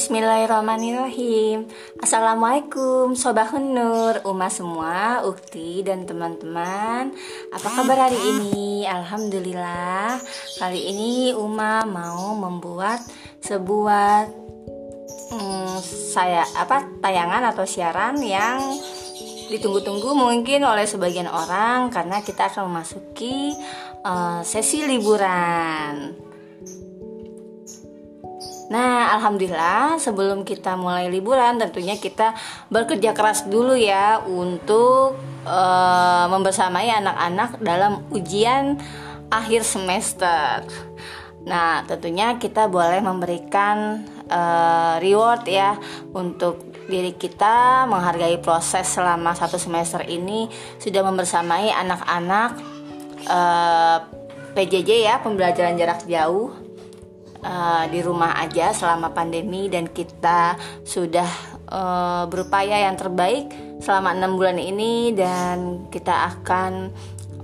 Bismillahirrahmanirrahim Assalamualaikum Sobat Nur Uma semua, Ukti dan teman-teman Apa kabar hari ini? Alhamdulillah Kali ini Uma mau membuat sebuah hmm, saya apa tayangan atau siaran yang ditunggu-tunggu mungkin oleh sebagian orang karena kita akan memasuki uh, sesi liburan. Nah, alhamdulillah sebelum kita mulai liburan tentunya kita bekerja keras dulu ya untuk uh, membersamai anak-anak dalam ujian akhir semester. Nah, tentunya kita boleh memberikan uh, reward ya untuk diri kita menghargai proses selama satu semester ini sudah membersamai anak-anak uh, PJJ ya pembelajaran jarak jauh uh, di rumah aja selama pandemi dan kita sudah uh, berupaya yang terbaik selama enam bulan ini dan kita akan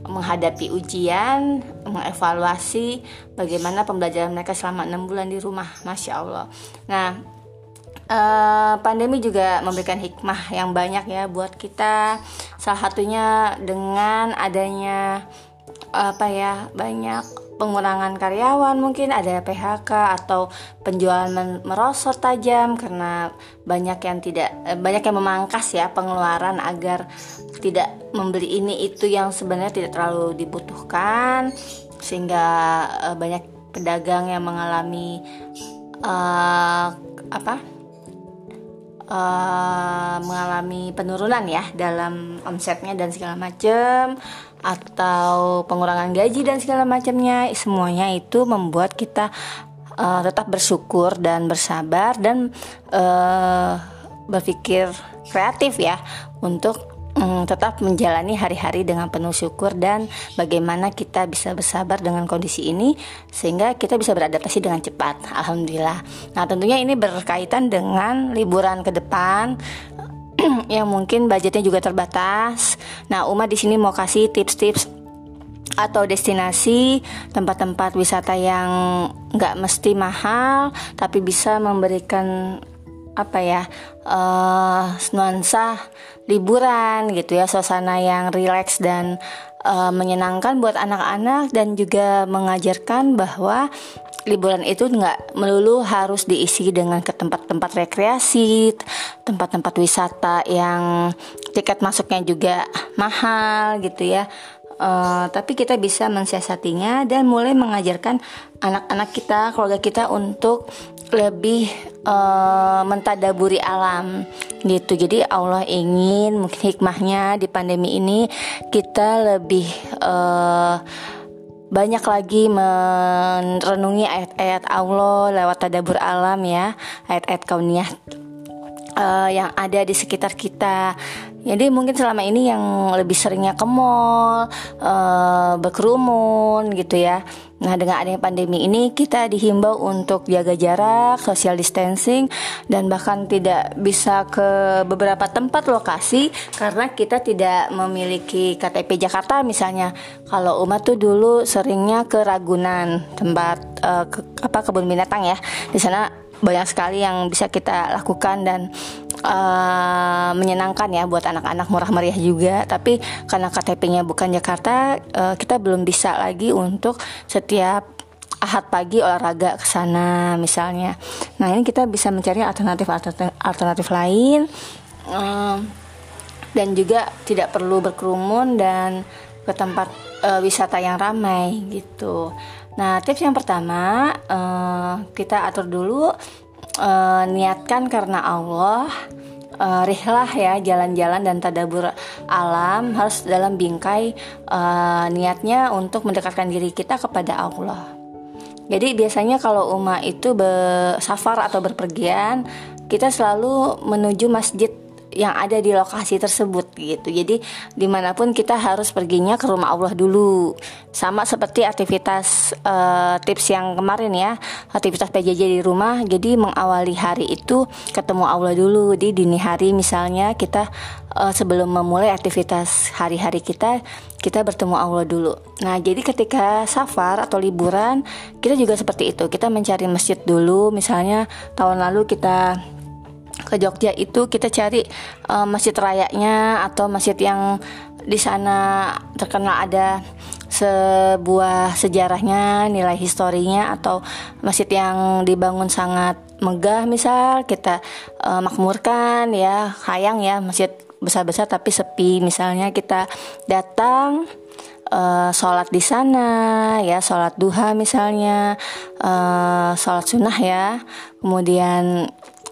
menghadapi ujian, mengevaluasi bagaimana pembelajaran mereka selama enam bulan di rumah, masya Allah. Nah, uh, pandemi juga memberikan hikmah yang banyak ya buat kita. Salah satunya dengan adanya apa ya banyak pengurangan karyawan mungkin ada PHK atau penjualan merosot tajam karena banyak yang tidak eh, banyak yang memangkas ya pengeluaran agar tidak membeli ini itu yang sebenarnya tidak terlalu dibutuhkan sehingga uh, banyak pedagang yang mengalami uh, apa uh, mengalami penurunan ya dalam omsetnya dan segala macam atau pengurangan gaji dan segala macamnya semuanya itu membuat kita uh, tetap bersyukur dan bersabar dan uh, berpikir kreatif ya untuk um, tetap menjalani hari-hari dengan penuh syukur dan bagaimana kita bisa bersabar dengan kondisi ini sehingga kita bisa beradaptasi dengan cepat. Alhamdulillah. Nah, tentunya ini berkaitan dengan liburan ke depan yang mungkin budgetnya juga terbatas. Nah, Uma di sini mau kasih tips-tips atau destinasi tempat-tempat wisata yang nggak mesti mahal tapi bisa memberikan apa ya uh, nuansa liburan gitu ya suasana yang rileks dan uh, menyenangkan buat anak-anak dan juga mengajarkan bahwa liburan itu nggak melulu harus diisi dengan ke tempat-tempat rekreasi, tempat-tempat wisata yang tiket masuknya juga mahal gitu ya. Uh, tapi kita bisa mensiasatinya dan mulai mengajarkan anak-anak kita, keluarga kita untuk lebih uh, mentadaburi alam gitu. Jadi Allah ingin mungkin hikmahnya di pandemi ini kita lebih uh, banyak lagi merenungi ayat-ayat Allah lewat tadabur alam ya ayat-ayat kauniyah uh, yang ada di sekitar kita jadi mungkin selama ini yang lebih seringnya ke mall, uh, berkerumun gitu ya. Nah dengan adanya pandemi ini kita dihimbau untuk jaga jarak, social distancing, dan bahkan tidak bisa ke beberapa tempat lokasi karena kita tidak memiliki KTP Jakarta misalnya. Kalau umat tuh dulu seringnya ke Ragunan, tempat uh, ke, apa kebun binatang ya. Di sana banyak sekali yang bisa kita lakukan dan uh, menyenangkan ya buat anak-anak murah meriah juga. Tapi karena KTP-nya bukan Jakarta uh, kita belum bisa lagi untuk setiap ahad pagi olahraga ke sana misalnya. Nah ini kita bisa mencari alternatif alternatif, lain. Um, dan juga tidak perlu berkerumun dan ke tempat uh, wisata yang ramai gitu. Nah tips yang pertama uh, kita atur dulu uh, niatkan karena Allah uh, rihlah ya jalan-jalan dan tadabur alam harus dalam bingkai uh, niatnya untuk mendekatkan diri kita kepada Allah. Jadi biasanya kalau umat itu bersafar atau berpergian, kita selalu menuju masjid yang ada di lokasi tersebut gitu. Jadi di mana pun kita harus perginya ke rumah Allah dulu. Sama seperti aktivitas uh, tips yang kemarin ya, aktivitas PJJ di rumah. Jadi mengawali hari itu ketemu Allah dulu di dini hari misalnya kita uh, sebelum memulai aktivitas hari-hari kita kita bertemu Allah dulu. Nah, jadi ketika safar atau liburan, kita juga seperti itu. Kita mencari masjid dulu, misalnya tahun lalu kita ke Jogja itu kita cari uh, masjid rayanya atau masjid yang di sana terkenal ada sebuah sejarahnya, nilai historinya atau masjid yang dibangun sangat megah misal kita uh, makmurkan ya, hayang ya masjid besar-besar tapi sepi. Misalnya kita datang uh, sholat di sana ya sholat duha misalnya uh, sholat sunnah ya. Kemudian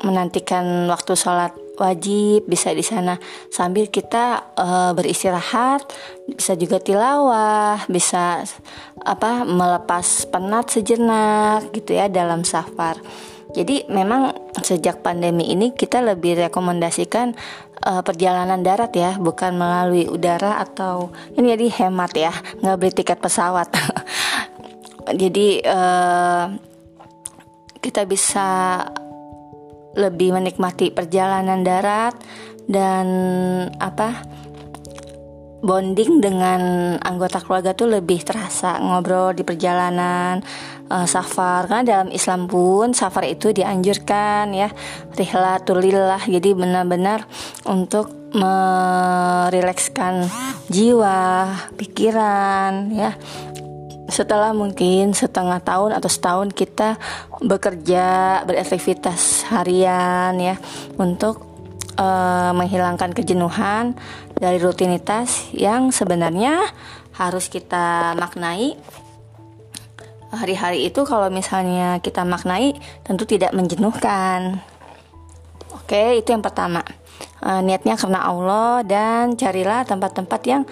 menantikan waktu sholat wajib bisa di sana sambil kita uh, beristirahat bisa juga tilawah bisa apa melepas penat sejenak gitu ya dalam safar. Jadi memang sejak pandemi ini kita lebih rekomendasikan uh, perjalanan darat ya bukan melalui udara atau ini jadi hemat ya nggak beli tiket pesawat. Jadi uh, kita bisa lebih menikmati perjalanan darat dan apa bonding dengan anggota keluarga tuh lebih terasa. Ngobrol di perjalanan uh, safar. Karena dalam Islam pun safar itu dianjurkan ya. Rihlatul jadi benar-benar untuk merilekskan jiwa pikiran ya setelah mungkin setengah tahun atau setahun kita bekerja beraktivitas harian ya untuk uh, menghilangkan kejenuhan dari rutinitas yang sebenarnya harus kita maknai hari-hari itu kalau misalnya kita maknai tentu tidak menjenuhkan. Oke, itu yang pertama. Uh, niatnya karena Allah dan carilah tempat-tempat yang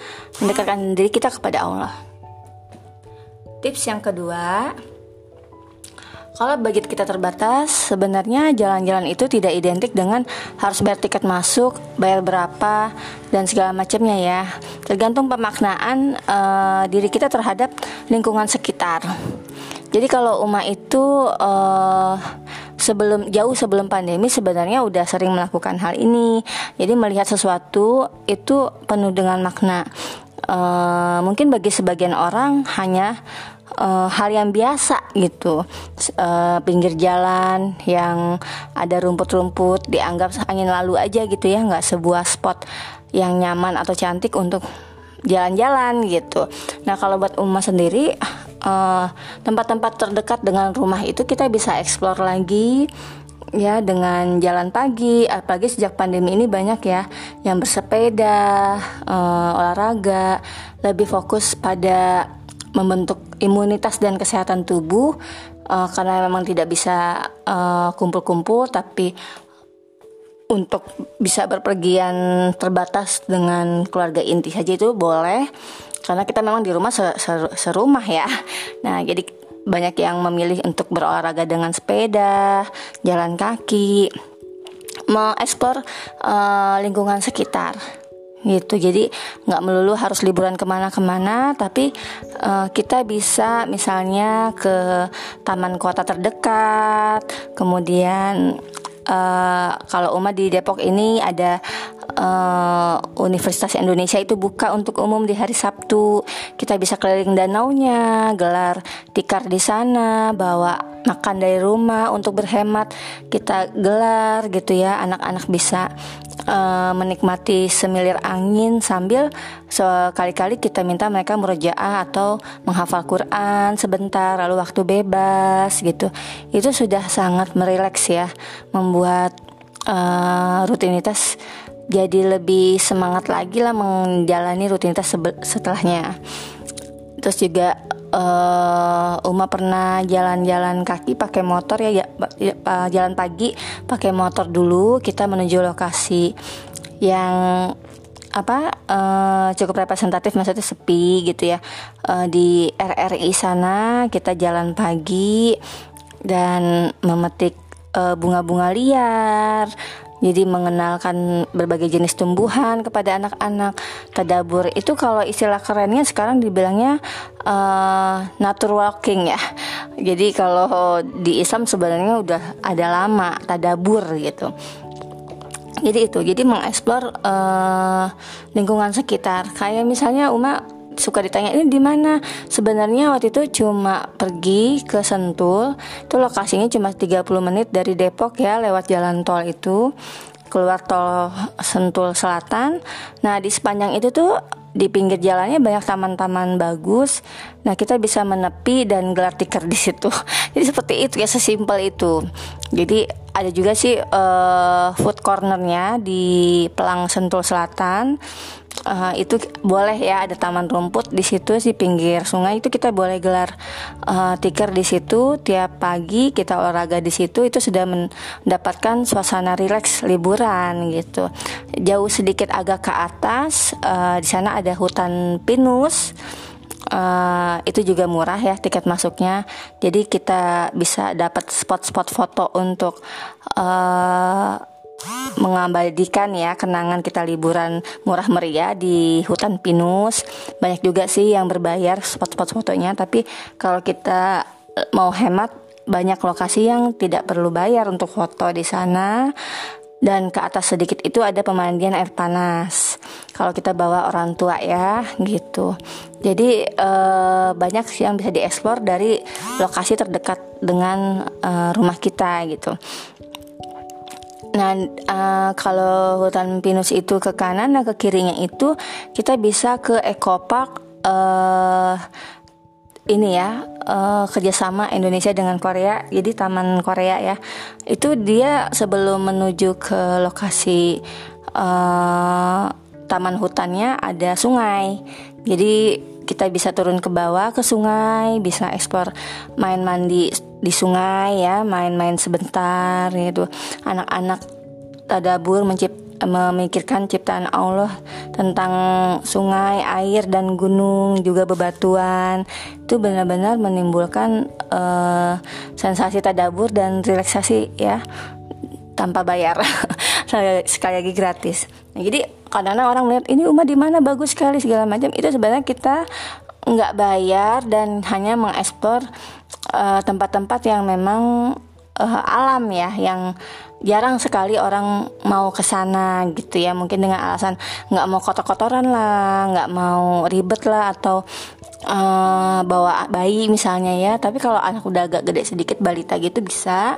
mendekatkan diri kita kepada Allah. Tips yang kedua, kalau budget kita terbatas, sebenarnya jalan-jalan itu tidak identik dengan harus bayar tiket masuk, bayar berapa, dan segala macamnya ya. Tergantung pemaknaan uh, diri kita terhadap lingkungan sekitar. Jadi kalau Uma itu uh, sebelum jauh sebelum pandemi sebenarnya udah sering melakukan hal ini. Jadi melihat sesuatu itu penuh dengan makna. Uh, mungkin bagi sebagian orang hanya uh, hal yang biasa gitu uh, pinggir jalan yang ada rumput-rumput dianggap angin lalu aja gitu ya nggak sebuah spot yang nyaman atau cantik untuk jalan-jalan gitu. Nah kalau buat Uma sendiri tempat-tempat uh, terdekat dengan rumah itu kita bisa explore lagi ya dengan jalan pagi apalagi sejak pandemi ini banyak ya yang bersepeda uh, olahraga lebih fokus pada membentuk imunitas dan kesehatan tubuh uh, karena memang tidak bisa eh, kumpul-kumpul uh, tapi untuk bisa berpergian terbatas dengan keluarga inti saja itu boleh karena kita memang di rumah ser ser serumah ya. Nah, jadi banyak yang memilih untuk berolahraga dengan sepeda, jalan kaki, mengeksplor uh, lingkungan sekitar gitu. Jadi nggak melulu harus liburan ke mana-kemana tapi uh, kita bisa misalnya ke taman kota terdekat kemudian uh, kalau Uma di Depok ini ada uh, Universitas Indonesia itu buka untuk umum di hari Sabtu. Kita bisa keliling danaunya gelar tikar di sana bawa makan dari rumah untuk berhemat. Kita gelar gitu ya anak-anak bisa uh, menikmati semilir angin sambil sekali-kali kita minta mereka murojaah atau menghafal Quran sebentar lalu waktu bebas gitu. Itu sudah sangat merileks ya membuat uh, rutinitas jadi lebih semangat lagi lah menjalani rutinitas setelahnya terus juga uh, Uma pernah jalan-jalan kaki pakai motor ya, ya, ya jalan pagi pakai motor dulu kita menuju lokasi yang apa uh, cukup representatif maksudnya sepi gitu ya. Uh, di RRI sana kita jalan pagi dan memetik bunga-bunga uh, liar jadi mengenalkan berbagai jenis tumbuhan kepada anak-anak tadabur. Itu kalau istilah kerennya sekarang dibilangnya uh, nature walking ya. Jadi kalau di Islam sebenarnya udah ada lama tadabur gitu. Jadi itu jadi mengeksplor uh, lingkungan sekitar. Kayak misalnya Uma suka ditanya ini di mana sebenarnya waktu itu cuma pergi ke Sentul itu lokasinya cuma 30 menit dari Depok ya lewat jalan tol itu keluar tol Sentul Selatan nah di sepanjang itu tuh di pinggir jalannya banyak taman-taman bagus. Nah, kita bisa menepi dan gelar tikar di situ. Jadi seperti itu ya, sesimpel itu. Jadi ada juga sih uh, food cornernya di Pelang Sentul Selatan. Uh, itu boleh ya ada taman rumput di situ di pinggir sungai itu kita boleh gelar uh, tikar di situ. Tiap pagi kita olahraga di situ itu sudah mendapatkan suasana rileks liburan gitu. Jauh sedikit agak ke atas uh, di sana ada hutan pinus. Uh, itu juga murah ya tiket masuknya. Jadi kita bisa dapat spot-spot foto untuk uh, mengabadikan ya kenangan kita liburan murah meriah di hutan pinus banyak juga sih yang berbayar spot-spot fotonya tapi kalau kita mau hemat banyak lokasi yang tidak perlu bayar untuk foto di sana dan ke atas sedikit itu ada pemandian air panas. Kalau kita bawa orang tua ya, gitu. Jadi e, banyak yang bisa dieksplor dari lokasi terdekat dengan e, rumah kita gitu. Nah, uh, kalau hutan pinus itu ke kanan, nah ke kirinya itu kita bisa ke ekopark uh, ini ya uh, kerjasama Indonesia dengan Korea jadi Taman Korea ya. Itu dia sebelum menuju ke lokasi uh, taman hutannya ada sungai jadi kita bisa turun ke bawah ke sungai bisa ekspor main mandi di sungai ya main-main sebentar gitu. Anak-anak tadabur mencipt memikirkan ciptaan Allah tentang sungai, air dan gunung juga bebatuan. Itu benar-benar menimbulkan uh, sensasi tadabur dan relaksasi ya tanpa bayar. Sekali lagi gratis. Nah, jadi kadang-kadang orang melihat ini rumah di mana? Bagus sekali segala macam. Itu sebenarnya kita nggak bayar dan hanya mengeksplor uh, tempat-tempat yang memang uh, alam ya yang jarang sekali orang mau ke sana gitu ya. Mungkin dengan alasan nggak mau kotor-kotoran lah nggak mau ribet lah atau uh, bawa bayi misalnya ya. Tapi kalau anak udah agak gede sedikit balita gitu bisa.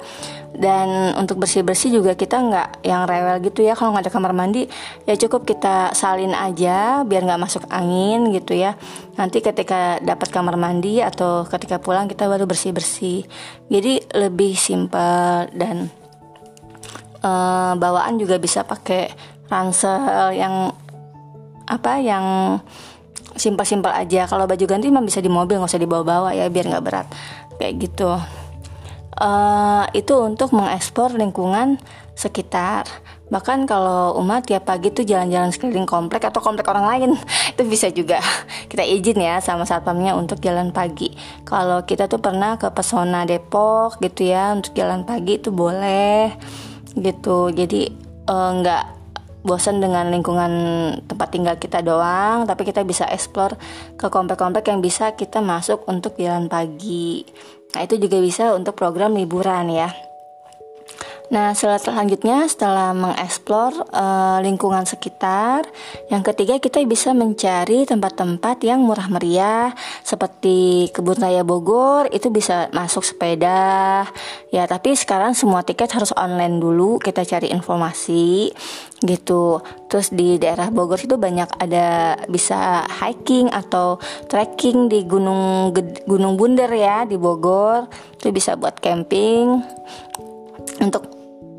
Dan untuk bersih-bersih juga kita nggak yang rewel gitu ya. Kalau nggak ada kamar mandi ya cukup kita salin aja biar nggak masuk angin gitu ya. Nanti ketika dapat kamar mandi atau ketika pulang kita baru bersih-bersih. Jadi lebih simpel dan uh, bawaan juga bisa pakai ransel yang apa yang simpel-simpel aja. Kalau baju ganti mah bisa di mobil nggak usah dibawa-bawa ya biar nggak berat. Kayak gitu. Uh, itu untuk mengekspor lingkungan sekitar. Bahkan kalau umat tiap pagi tuh jalan-jalan sekeliling komplek atau komplek orang lain itu bisa juga. Kita izin ya sama satpamnya untuk jalan pagi. Kalau kita tuh pernah ke pesona Depok gitu ya untuk jalan pagi itu boleh gitu. Jadi uh, nggak bosan dengan lingkungan tempat tinggal kita doang tapi kita bisa explore ke komplek-komplek yang bisa kita masuk untuk jalan pagi. Nah itu juga bisa untuk program liburan ya Nah, selanjutnya setelah mengeksplor uh, lingkungan sekitar, yang ketiga kita bisa mencari tempat-tempat yang murah meriah seperti Kebun Raya Bogor itu bisa masuk sepeda. Ya, tapi sekarang semua tiket harus online dulu, kita cari informasi gitu. Terus di daerah Bogor itu banyak ada bisa hiking atau trekking di Gunung Gunung Bunder ya di Bogor. Itu bisa buat camping untuk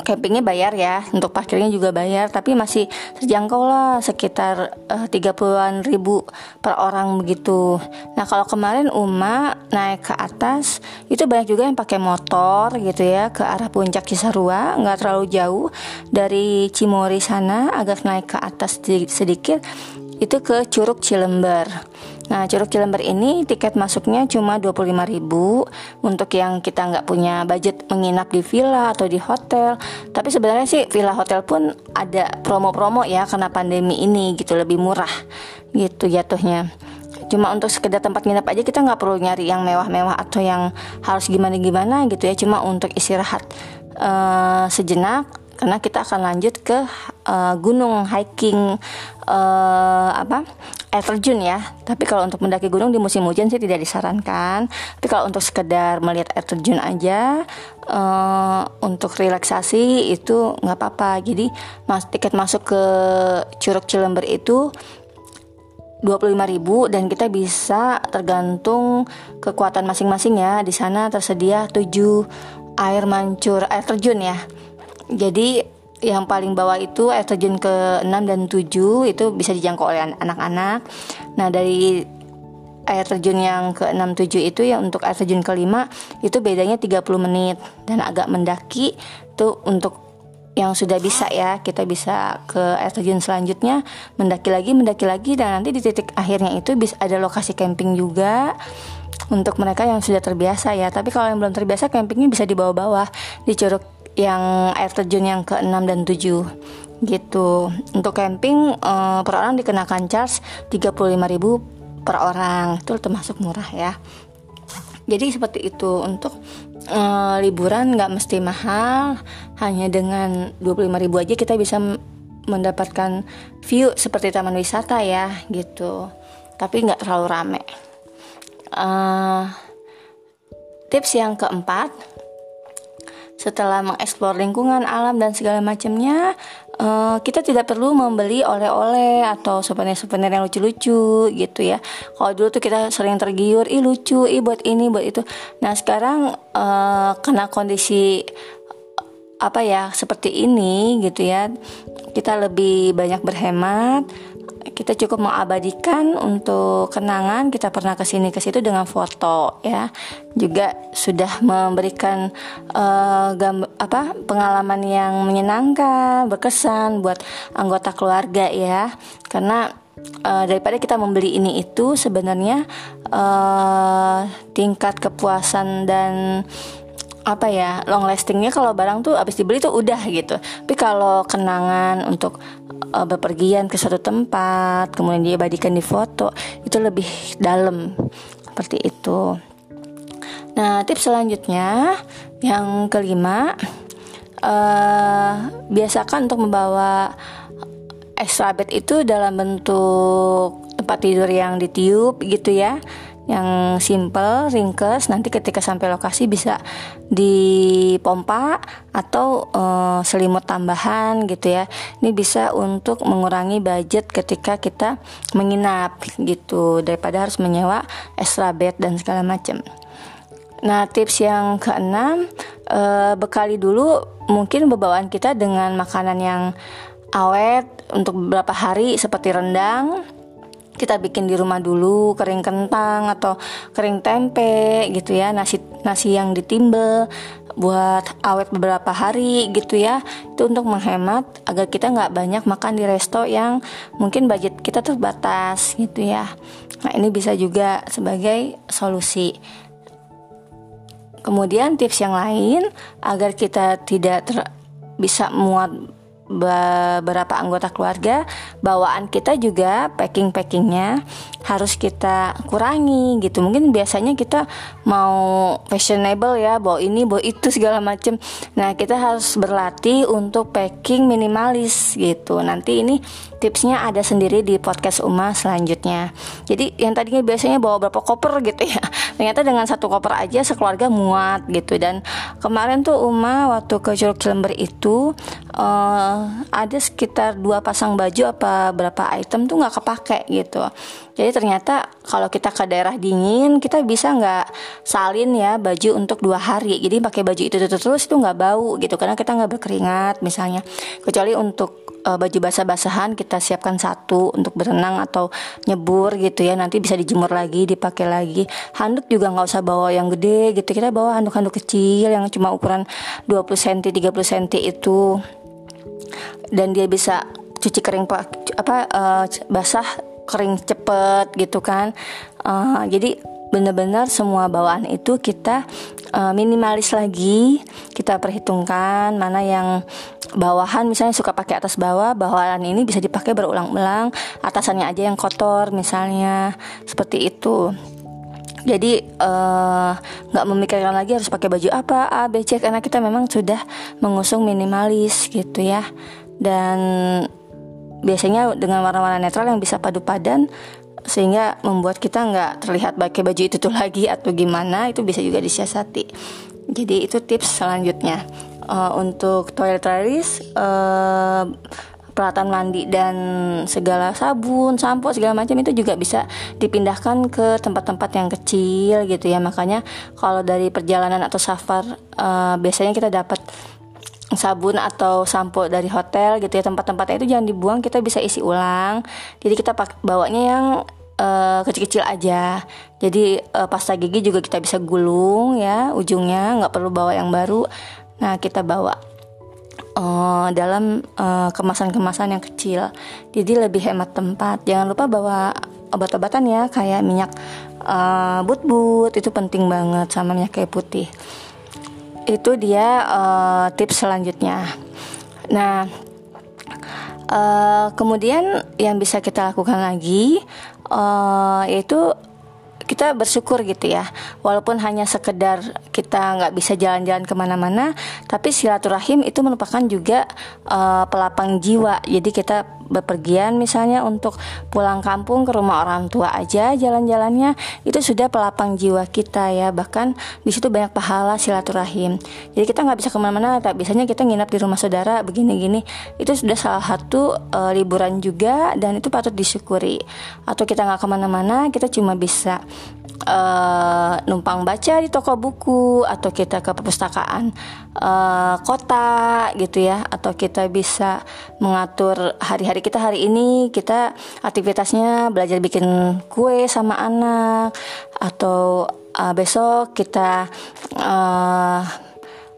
campingnya bayar ya untuk parkirnya juga bayar tapi masih terjangkau lah sekitar uh, eh, 30-an ribu per orang begitu. Nah kalau kemarin Uma naik ke atas itu banyak juga yang pakai motor gitu ya ke arah puncak Cisarua nggak terlalu jauh dari Cimori sana agak naik ke atas sedikit itu ke Curug Cilember Nah, Curug Cilember ini tiket masuknya cuma 25.000 untuk yang kita nggak punya budget menginap di villa atau di hotel. Tapi sebenarnya sih villa hotel pun ada promo-promo ya karena pandemi ini gitu lebih murah gitu jatuhnya. Cuma untuk sekedar tempat nginap aja kita nggak perlu nyari yang mewah-mewah atau yang harus gimana-gimana gitu ya. Cuma untuk istirahat uh, sejenak karena kita akan lanjut ke uh, gunung hiking uh, apa air terjun ya tapi kalau untuk mendaki gunung di musim hujan sih tidak disarankan tapi kalau untuk sekedar melihat air terjun aja uh, untuk relaksasi itu nggak apa-apa jadi mas tiket masuk ke Curug Cilember itu 25.000 dan kita bisa tergantung kekuatan masing-masing ya. Di sana tersedia 7 air mancur air terjun ya. Jadi yang paling bawah itu air terjun ke 6 dan 7 itu bisa dijangkau oleh anak-anak. Nah, dari air terjun yang ke 6 7 itu ya untuk air terjun kelima itu bedanya 30 menit dan agak mendaki itu untuk yang sudah bisa ya kita bisa ke air terjun selanjutnya mendaki lagi mendaki lagi dan nanti di titik akhirnya itu bisa ada lokasi camping juga untuk mereka yang sudah terbiasa ya tapi kalau yang belum terbiasa campingnya bisa di bawah-bawah di curug yang air terjun yang ke-6 dan 7 gitu. Untuk camping uh, per orang dikenakan charge 35.000 per orang. Itu termasuk murah ya. Jadi seperti itu untuk uh, liburan nggak mesti mahal, hanya dengan 25.000 aja kita bisa mendapatkan view seperti taman wisata ya gitu. Tapi nggak terlalu rame. Uh, tips yang keempat setelah mengeksplor lingkungan alam dan segala macamnya uh, kita tidak perlu membeli oleh-oleh atau souvenir-souvenir yang lucu-lucu gitu ya. Kalau dulu tuh kita sering tergiur ih lucu ih buat ini buat itu. Nah sekarang uh, kena kondisi apa ya seperti ini gitu ya kita lebih banyak berhemat kita cukup mengabadikan untuk kenangan. Kita pernah ke sini ke situ dengan foto ya. Juga sudah memberikan uh, gambar, apa pengalaman yang menyenangkan berkesan buat anggota keluarga ya. Karena uh, daripada kita membeli ini itu sebenarnya uh, tingkat kepuasan dan apa ya long lastingnya kalau barang tuh abis dibeli tuh udah gitu. Tapi kalau kenangan untuk uh, bepergian ke suatu tempat kemudian diabadikan di foto itu lebih dalam. Seperti itu. Nah tips selanjutnya yang kelima uh, biasakan untuk membawa extra bed itu dalam bentuk tempat tidur yang ditiup gitu ya yang simple, ringkes. Nanti ketika sampai lokasi bisa dipompa atau uh, selimut tambahan gitu ya. Ini bisa untuk mengurangi budget ketika kita menginap gitu daripada harus menyewa extra bed dan segala macam. Nah, tips yang keenam, uh, bekali dulu mungkin bebawaan kita dengan makanan yang awet untuk beberapa hari seperti rendang, kita bikin di rumah dulu kering kentang atau kering tempe gitu ya nasi nasi yang ditimbel buat awet beberapa hari gitu ya. Itu untuk menghemat agar kita nggak banyak makan di resto yang mungkin budget kita terbatas gitu ya. Nah ini bisa juga sebagai solusi. Kemudian tips yang lain agar kita tidak ter, bisa muat beberapa anggota keluarga bawaan kita juga packing packingnya harus kita kurangi gitu. Mungkin biasanya kita mau fashionable ya bawa ini bawa itu segala macem. Nah kita harus berlatih untuk packing minimalis gitu. Nanti ini tipsnya ada sendiri di podcast Uma selanjutnya. Jadi yang tadinya biasanya bawa berapa koper gitu ya ternyata dengan satu koper aja sekeluarga muat gitu. Dan kemarin tuh Uma waktu ke Curug Cilember itu uh, ada sekitar dua pasang baju apa berapa item tuh nggak kepake gitu. Jadi ternyata kalau kita ke daerah dingin kita bisa nggak salin ya baju untuk dua hari. Jadi pakai baju itu terus terus itu nggak bau gitu karena kita nggak berkeringat misalnya. Kecuali untuk uh, baju basah-basahan kita siapkan satu untuk berenang atau nyebur gitu ya. Nanti bisa dijemur lagi dipakai lagi. Handuk juga nggak usah bawa yang gede gitu. Kita bawa handuk-handuk kecil yang cuma ukuran 20 cm 30 cm itu dan dia bisa cuci kering apa uh, basah kering cepet gitu kan. Uh, jadi benar-benar semua bawaan itu kita uh, minimalis lagi. Kita perhitungkan mana yang bawahan misalnya suka pakai atas bawah bawahan ini bisa dipakai berulang-ulang. Atasannya aja yang kotor misalnya. Seperti itu jadi eh, nggak uh, memikirkan lagi harus pakai baju apa A B C karena kita memang sudah mengusung minimalis gitu ya. Dan biasanya dengan warna-warna netral yang bisa padu padan sehingga membuat kita nggak terlihat pakai baju itu tuh lagi atau gimana itu bisa juga disiasati. Jadi itu tips selanjutnya. Uh, untuk toiletries uh, peralatan mandi dan segala sabun, sampo segala macam itu juga bisa dipindahkan ke tempat-tempat yang kecil gitu ya. Makanya kalau dari perjalanan atau safar uh, biasanya kita dapat sabun atau sampo dari hotel gitu ya. Tempat-tempatnya itu jangan dibuang kita bisa isi ulang. Jadi kita bawanya yang uh, kecil-kecil aja. Jadi uh, pasta gigi juga kita bisa gulung ya ujungnya. Nggak perlu bawa yang baru. Nah kita bawa uh, dalam uh, kemasan-kemasan yang kecil. Jadi lebih hemat tempat. Jangan lupa bawa obat-obatan ya kayak minyak uh, but-but itu penting banget sama minyak kayu putih. Itu dia uh, tips selanjutnya. Nah, uh, kemudian yang bisa kita lakukan lagi uh, yaitu kita bersyukur gitu ya. Walaupun hanya sekedar kita nggak bisa jalan-jalan ke mana-mana tapi silaturahim itu merupakan juga uh, pelapang jiwa. Jadi kita bepergian misalnya untuk pulang kampung ke rumah orang tua aja jalan-jalannya itu sudah pelapang jiwa kita ya. Bahkan di situ banyak pahala silaturahim. Jadi kita nggak bisa ke mana-mana tak biasanya kita nginap di rumah saudara begini-gini. Itu sudah salah satu uh, liburan juga dan itu patut disyukuri. Atau kita nggak ke mana-mana kita cuma bisa uh, numpang baca di toko buku atau kita ke perpustakaan uh, kota gitu ya. Atau kita bisa mengatur hari-hari kita hari ini kita aktivitasnya belajar bikin kue sama anak atau uh, besok kita uh,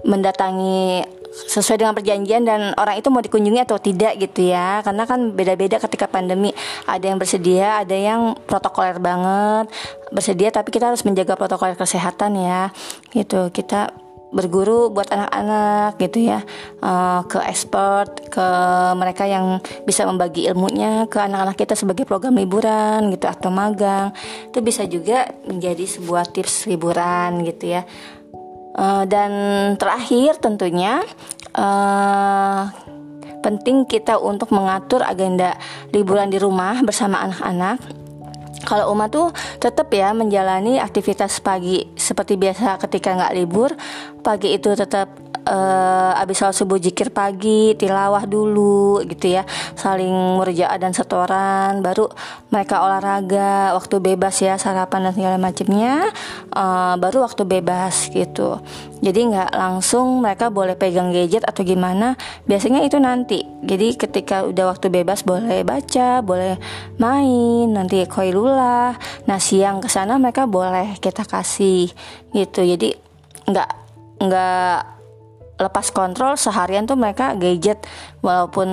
mendatangi sesuai dengan perjanjian dan orang itu mau dikunjungi atau tidak gitu ya. Karena kan beda-beda ketika pandemi. Ada yang bersedia ada yang protokoler banget bersedia tapi kita harus menjaga protokol kesehatan ya. Gitu kita berguru buat anak-anak gitu ya. Uh, ke expert ke mereka yang bisa membagi ilmunya ke anak-anak kita sebagai program liburan gitu atau magang. Itu bisa juga menjadi sebuah tips liburan gitu ya. Uh, dan terakhir tentunya uh, penting kita untuk mengatur agenda liburan di rumah bersama anak-anak. Kalau Uma tuh tetap ya menjalani aktivitas pagi seperti biasa ketika nggak libur. Pagi itu tetap uh, abis sholat subuh jikir pagi tilawah dulu gitu ya saling murjaah dan setoran baru mereka olahraga waktu bebas ya sarapan dan segala macamnya uh, baru waktu bebas gitu jadi nggak langsung mereka boleh pegang gadget atau gimana biasanya itu nanti. Jadi ketika udah waktu bebas boleh baca boleh main nanti koilula nah siang ke sana mereka boleh kita kasih gitu. Jadi nggak nggak lepas kontrol seharian tuh mereka gadget. Walaupun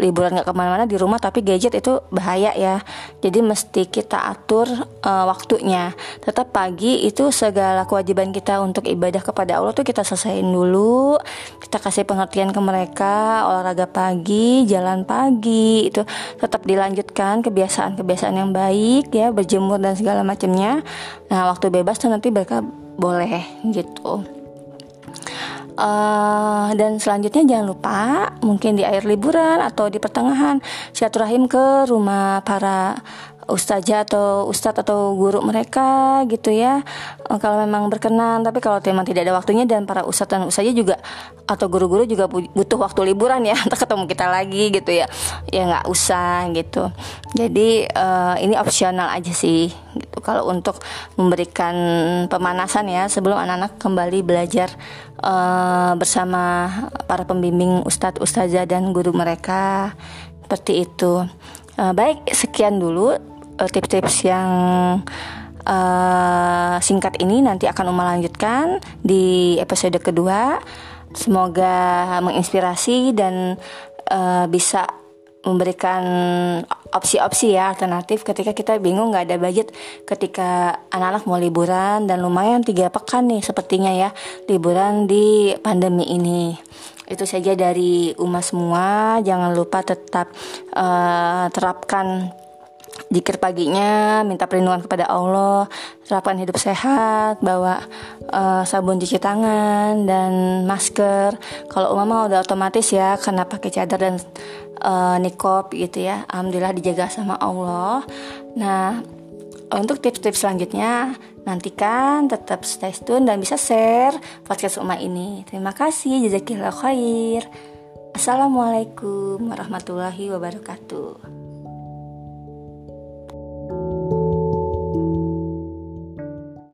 liburan nggak ke mana-mana di rumah tapi gadget itu bahaya ya. Jadi mesti kita atur uh, waktunya. Tetap pagi itu segala kewajiban kita untuk ibadah kepada Allah tuh kita selesaiin dulu. Kita kasih pengertian ke mereka olahraga pagi jalan pagi itu tetap dilanjutkan kebiasaan-kebiasaan yang baik ya berjemur dan segala macamnya. Nah waktu bebas tuh nanti mereka boleh gitu Uh, dan selanjutnya jangan lupa mungkin di akhir liburan atau di pertengahan silaturahim ke rumah para ustazah atau ustadz atau guru mereka gitu ya. Uh, kalau memang berkenan tapi kalau memang tidak ada waktunya dan para ustadz dan ustazah juga atau guru-guru juga butuh waktu liburan ya untuk ketemu kita lagi gitu ya. Ya nggak usah gitu. Jadi uh, ini opsional aja sih gitu. Kalau untuk memberikan pemanasan ya sebelum anak-anak kembali belajar uh, bersama para pembimbing ustadz ustazah dan guru mereka seperti itu. Baik sekian dulu tips-tips yang uh, singkat ini nanti akan Uma lanjutkan di episode kedua. Semoga menginspirasi dan uh, bisa memberikan opsi-opsi ya alternatif ketika kita bingung nggak ada budget. Ketika anak-anak mau liburan dan lumayan tiga pekan nih sepertinya ya liburan di pandemi ini. Itu saja dari umat semua. Jangan lupa tetap uh, terapkan Jikir paginya minta perlindungan kepada Allah, terapkan hidup sehat, bawa uh, sabun cuci tangan dan masker. Kalau umama udah otomatis ya karena pakai cadar dan uh, nikop gitu ya. Alhamdulillah dijaga sama Allah. Nah, untuk tips-tips selanjutnya nantikan tetap stay tune dan bisa share podcast Uma ini. Terima kasih, jazakillah khair. Assalamualaikum warahmatullahi wabarakatuh.